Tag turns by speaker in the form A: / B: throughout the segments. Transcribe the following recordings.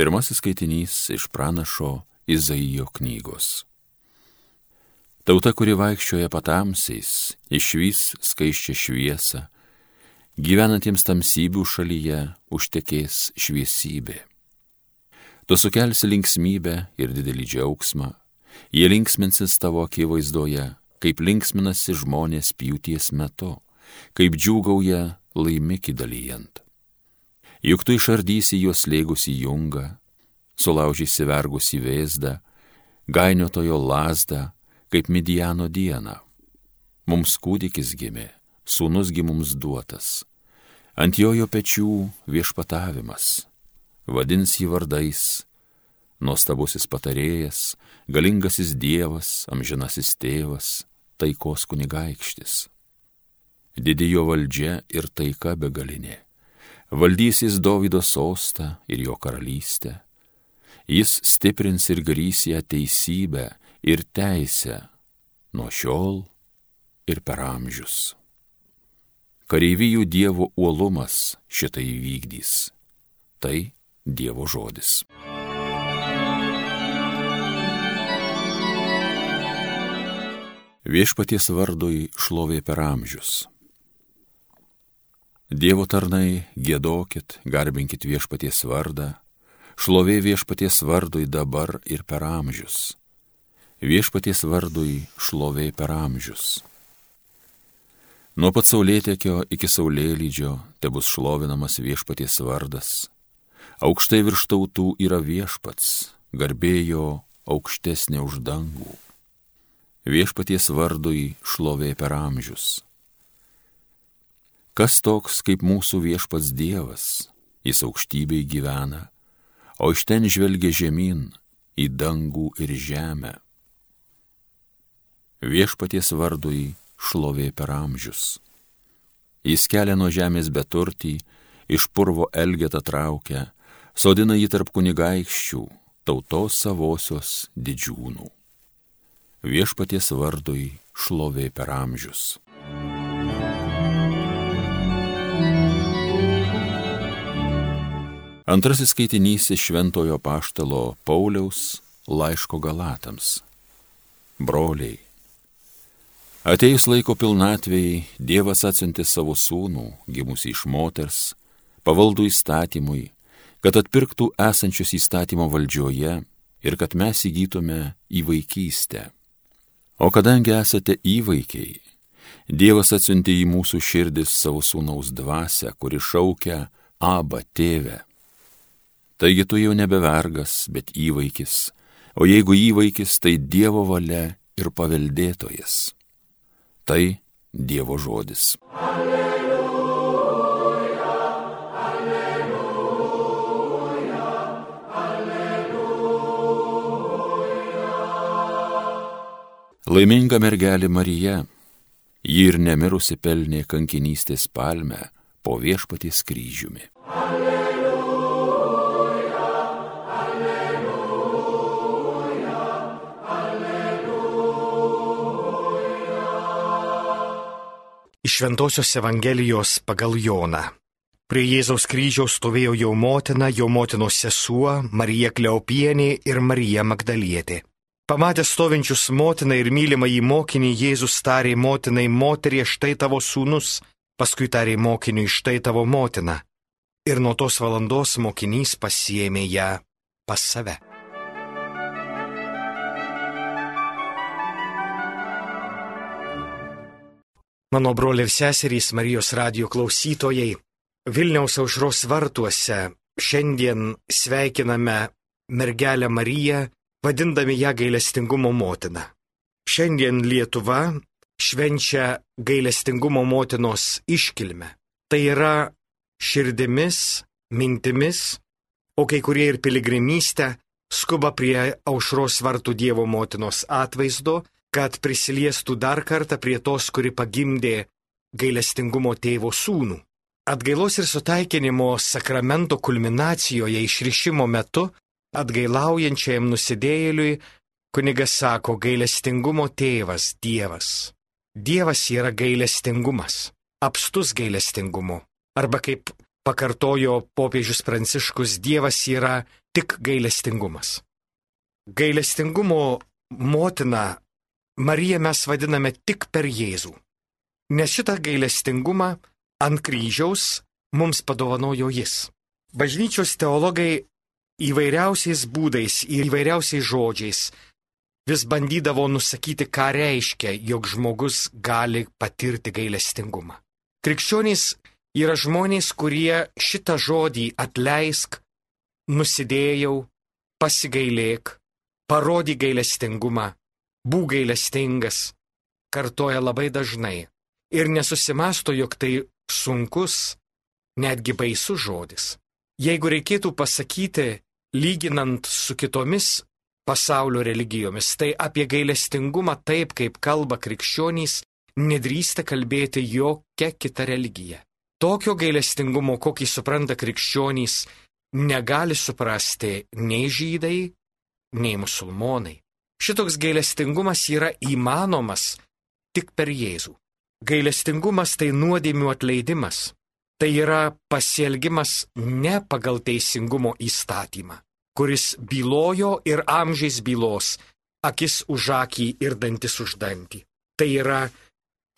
A: Pirmasis skaitinys iš pranašo Izaijo knygos. Tauta, kuri vaikščioja patamsiais, išvys skaiščią šviesą, gyvenantiems tamsybių šalyje užtekės šviesybė. Tu sukelsi linksmybę ir didelį džiaugsmą, jie linksminsis tavo akivaizdoje, kaip linksminasi žmonės pjūties metu, kaip džiūgauja laimikį dalyjant. Juk tu išardysi juos lėgusi jungą, sulaužysi vergusi vėzdą, gainiotojo lasdą, kaip Midiano dieną. Mums kūdikis gimė, sūnusgi mums duotas. Ant jojo pečių viešpatavimas, vadins jį vardais, nuostabusis patarėjas, galingasis dievas, amžinasis tėvas, taikos kunigaikštis. Didijo valdžia ir taika begalinė valdys jis Davido sostą ir jo karalystę. Jis stiprins ir grys ją teisybę ir teisę nuo šiol ir per amžius. Kareivijų Dievo uolumas šitai vykdys. Tai Dievo žodis. Viešpaties vardui šlovė per amžius. Dievo tarnai, gėdokit, garbinkit viešpaties vardą, šlovė viešpaties vardui dabar ir per amžius. Viešpaties vardui šlovė per amžius. Nuo pat saulėtekio iki saulėlydžio te bus šlovinamas viešpaties vardas. Aukštai virš tautų yra viešpats, garbėjo aukštesnė už dangų. Viešpaties vardui šlovė per amžius. Kas toks kaip mūsų viešpats Dievas, jis aukštybei gyvena, o iš ten žvelgia žemyn į dangų ir žemę. Viešpaties vardui šlovė per amžius. Jis kelia nuo žemės beturtį, iš purvo elgetą traukia, sodina jį tarp kunigaikščių, tautos savosios didžiūnų. Viešpaties vardui šlovė per amžius. Antrasis skaitinys iš Šventojo Paštalo Pauliaus laiško Galatams. Broliai. Atėjus laiko pilnatvėjai, Dievas atsiuntė savo sūnų, gimusi iš moters, pavaldų įstatymui, kad atpirktų esančius įstatymo valdžioje ir kad mes įgytume į vaikystę. O kadangi esate įvaikiai, Dievas atsiuntė į mūsų širdis savo sūnaus dvasę, kuri šaukia Aba tėvę. Taigi tu jau nebe vergas, bet įvaikis, o jeigu įvaikis, tai Dievo valia ir paveldėtojas. Tai Dievo žodis. Alleluja, alleluja, alleluja. Laiminga mergelė Marija, ji ir nemirusi pelnė kankinystės palmę po viešpaties kryžiumi. Alleluja.
B: Šventojios Evangelijos pagal Joną. Prie Jėzaus kryžiaus stovėjo jo motina, jo motinos sesuo, Marija Kleopienė ir Marija Magdalietė. Pamatęs stovinčius motiną ir mylimą į mokinį, Jėzus tarė motinai, moterie, štai tavo sūnus, paskui tarė mokiniui, štai tavo motina. Ir nuo tos valandos mokinys pasiemė ją pas save. Mano broliai ir seserys Marijos radio klausytojai, Vilniaus aušros vartuose šiandien sveikiname mergelę Mariją, vadindami ją gailestingumo motiną. Šiandien Lietuva švenčia gailestingumo motinos iškilmę. Tai yra širdimis, mintimis, o kai kurie ir piligrimystę skuba prie aušros vartų Dievo motinos atvaizdo kad prisiliestų dar kartą prie tos, kuri pagimdė gailestingumo tėvo sūnų. Atgailos ir sutaikinimo sakramento kulminacijoje išrišimo metu atgailaujančiajam nusidėjėliui kunigas sako gailestingumo tėvas Dievas. Dievas yra gailestingumas, apstus gailestingumu. Arba kaip pakartojo popiežius Pranciškus, Dievas yra tik gailestingumas. Gailestingumo motina Mariją mes vadiname tik per Jėzų. Nes šitą gailestingumą ant kryžiaus mums padovanojo Jis. Bažnyčios teologai įvairiausiais būdais ir įvairiausiais žodžiais vis bandydavo nusakyti, ką reiškia, jog žmogus gali patirti gailestingumą. Krikščionys yra žmonės, kurie šitą žodį atleisk, nusidėjau, pasigailėk, parodi gailestingumą, būk gailestingas, kartoja labai dažnai ir nesusimasto, jog tai sunkus, netgi baisus žodis. Jeigu reikėtų pasakyti, lyginant su kitomis pasaulio religijomis, tai apie gailestingumą taip, kaip kalba krikščionys, nedrįsta kalbėti jokia kita religija. Tokio gailestingumo, kokį supranta krikščionys, negali suprasti nei žydai, nei musulmonai. Šitoks gailestingumas yra įmanomas tik per Jėzų. Gailestingumas tai nuodėmių atleidimas. Tai yra pasielgimas ne pagal teisingumo įstatymą, kuris bylojo ir amžiais bylos, akis už akį ir dantis už dantį. Tai yra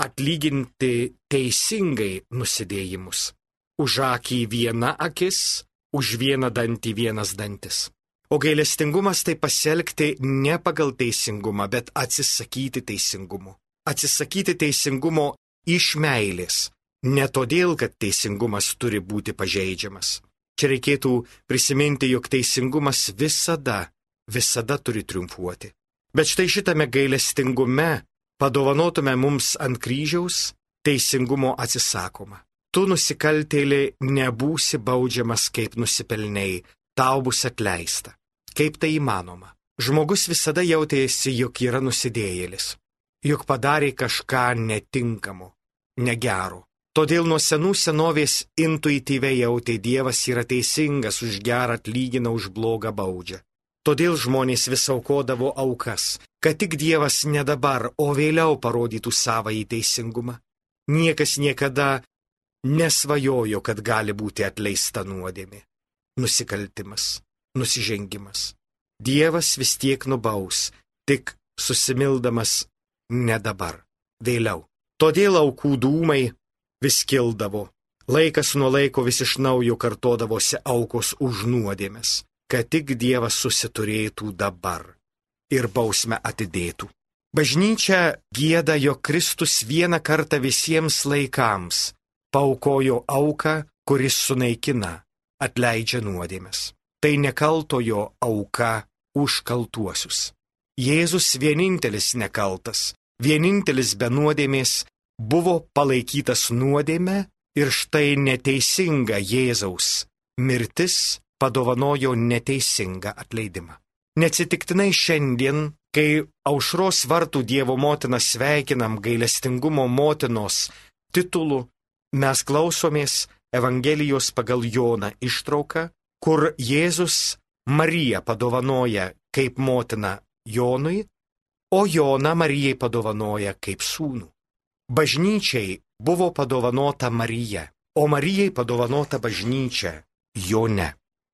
B: atlyginti teisingai nusidėjimus. Už akį viena akis, už vieną dantį vienas dantis. O gailestingumas tai pasielgti ne pagal teisingumą, bet atsisakyti teisingumo. Atsisakyti teisingumo iš meilės, Ne todėl, kad teisingumas turi būti pažeidžiamas. Čia reikėtų prisiminti, jog teisingumas visada, visada turi triumfuoti. Bet štai šitame gailestingume padovanotume mums ant kryžiaus teisingumo atsisakoma. Tu nusikaltėlė nebūsi baudžiamas kaip nusipelniai, tau bus atleista. Kaip tai įmanoma? Žmogus visada jautėsi, jog yra nusidėjėlis, jog padarė kažką netinkamo, negero. Todėl nuo senų senovės intuityviai jautė Dievas yra teisingas, už gerą atlygina, už blogą baudžia. Todėl žmonės vis aukodavo aukas, kad tik Dievas ne dabar, o vėliau parodytų savąjį teisingumą. Niekas niekada nesvajojo, kad gali būti atleista nuodėmė, nusikaltimas, nusižengimas. Dievas vis tiek nubaus, tik susimildamas ne dabar, vėliau. Todėl aukų dūmai vis kildavo. Laikas nuo laiko vis iš naujo kartodavosi aukos už nuodėmės, kad tik Dievas susiturėtų dabar ir bausmę atidėtų. Bažnyčia gėda, jog Kristus vieną kartą visiems laikams paukojo auką, kuris sunaikina, atleidžia nuodėmės. Tai nekaltojo auka už kaltuosius. Jėzus vienintelis nekaltas, vienintelis be nuodėmės buvo palaikytas nuodėme ir štai neteisinga Jėzaus mirtis padovanojo neteisingą atleidimą. Neatsitiktinai šiandien, kai aušros vartų Dievo motiną sveikinam gailestingumo motinos titulu, mes klausomės Evangelijos pagal Joną ištrauką, kur Jėzus Mariją padovanoja kaip motina Jonui, o Joną Marijai padovanoja kaip sūnų. Bažnyčiai buvo padovanota Marija, o Marijai padovanota bažnyčia, jo ne.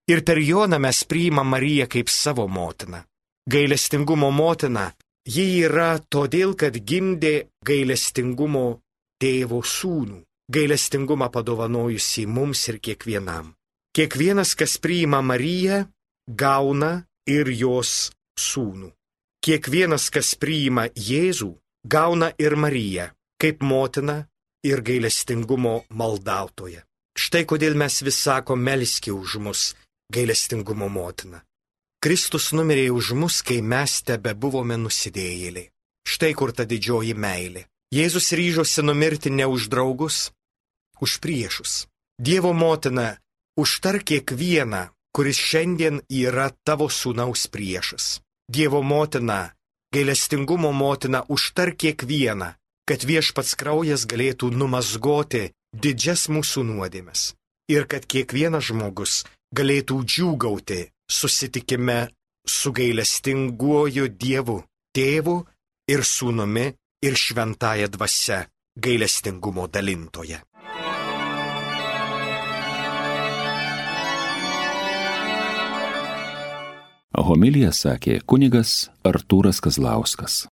B: Ir per Joną mes priimam Mariją kaip savo motiną. Gailestingumo motina, ji yra todėl, kad gimdė gailestingumo tėvo sūnų, gailestingumą padovanojusi mums ir kiekvienam. Kiekvienas, kas priima Mariją, gauna ir jos sūnų. Kiekvienas, kas priima Jėzų, gauna ir Mariją kaip motina ir gailestingumo maldautoja. Štai kodėl mes vis sako melski už mus, gailestingumo motina. Kristus numirė už mus, kai mes tebe buvome nusidėjėliai. Štai kur ta didžioji meilė. Jėzus ryžosi numirti ne už draugus, už priešus. Dievo motina, užtar kiekvieną, kuris šiandien yra tavo sūnaus priešas. Dievo motina, gailestingumo motina, užtar kiekvieną, kad viešpats kraujas galėtų numazgoti didžias mūsų nuodėmes ir kad kiekvienas žmogus galėtų džiūgauti susitikime su gailestinguoju Dievu, tėvu ir sūnumi ir šventąją dvasę gailestingumo dalintoje.
A: Homilija sakė kunigas Artūras Kazlauskas.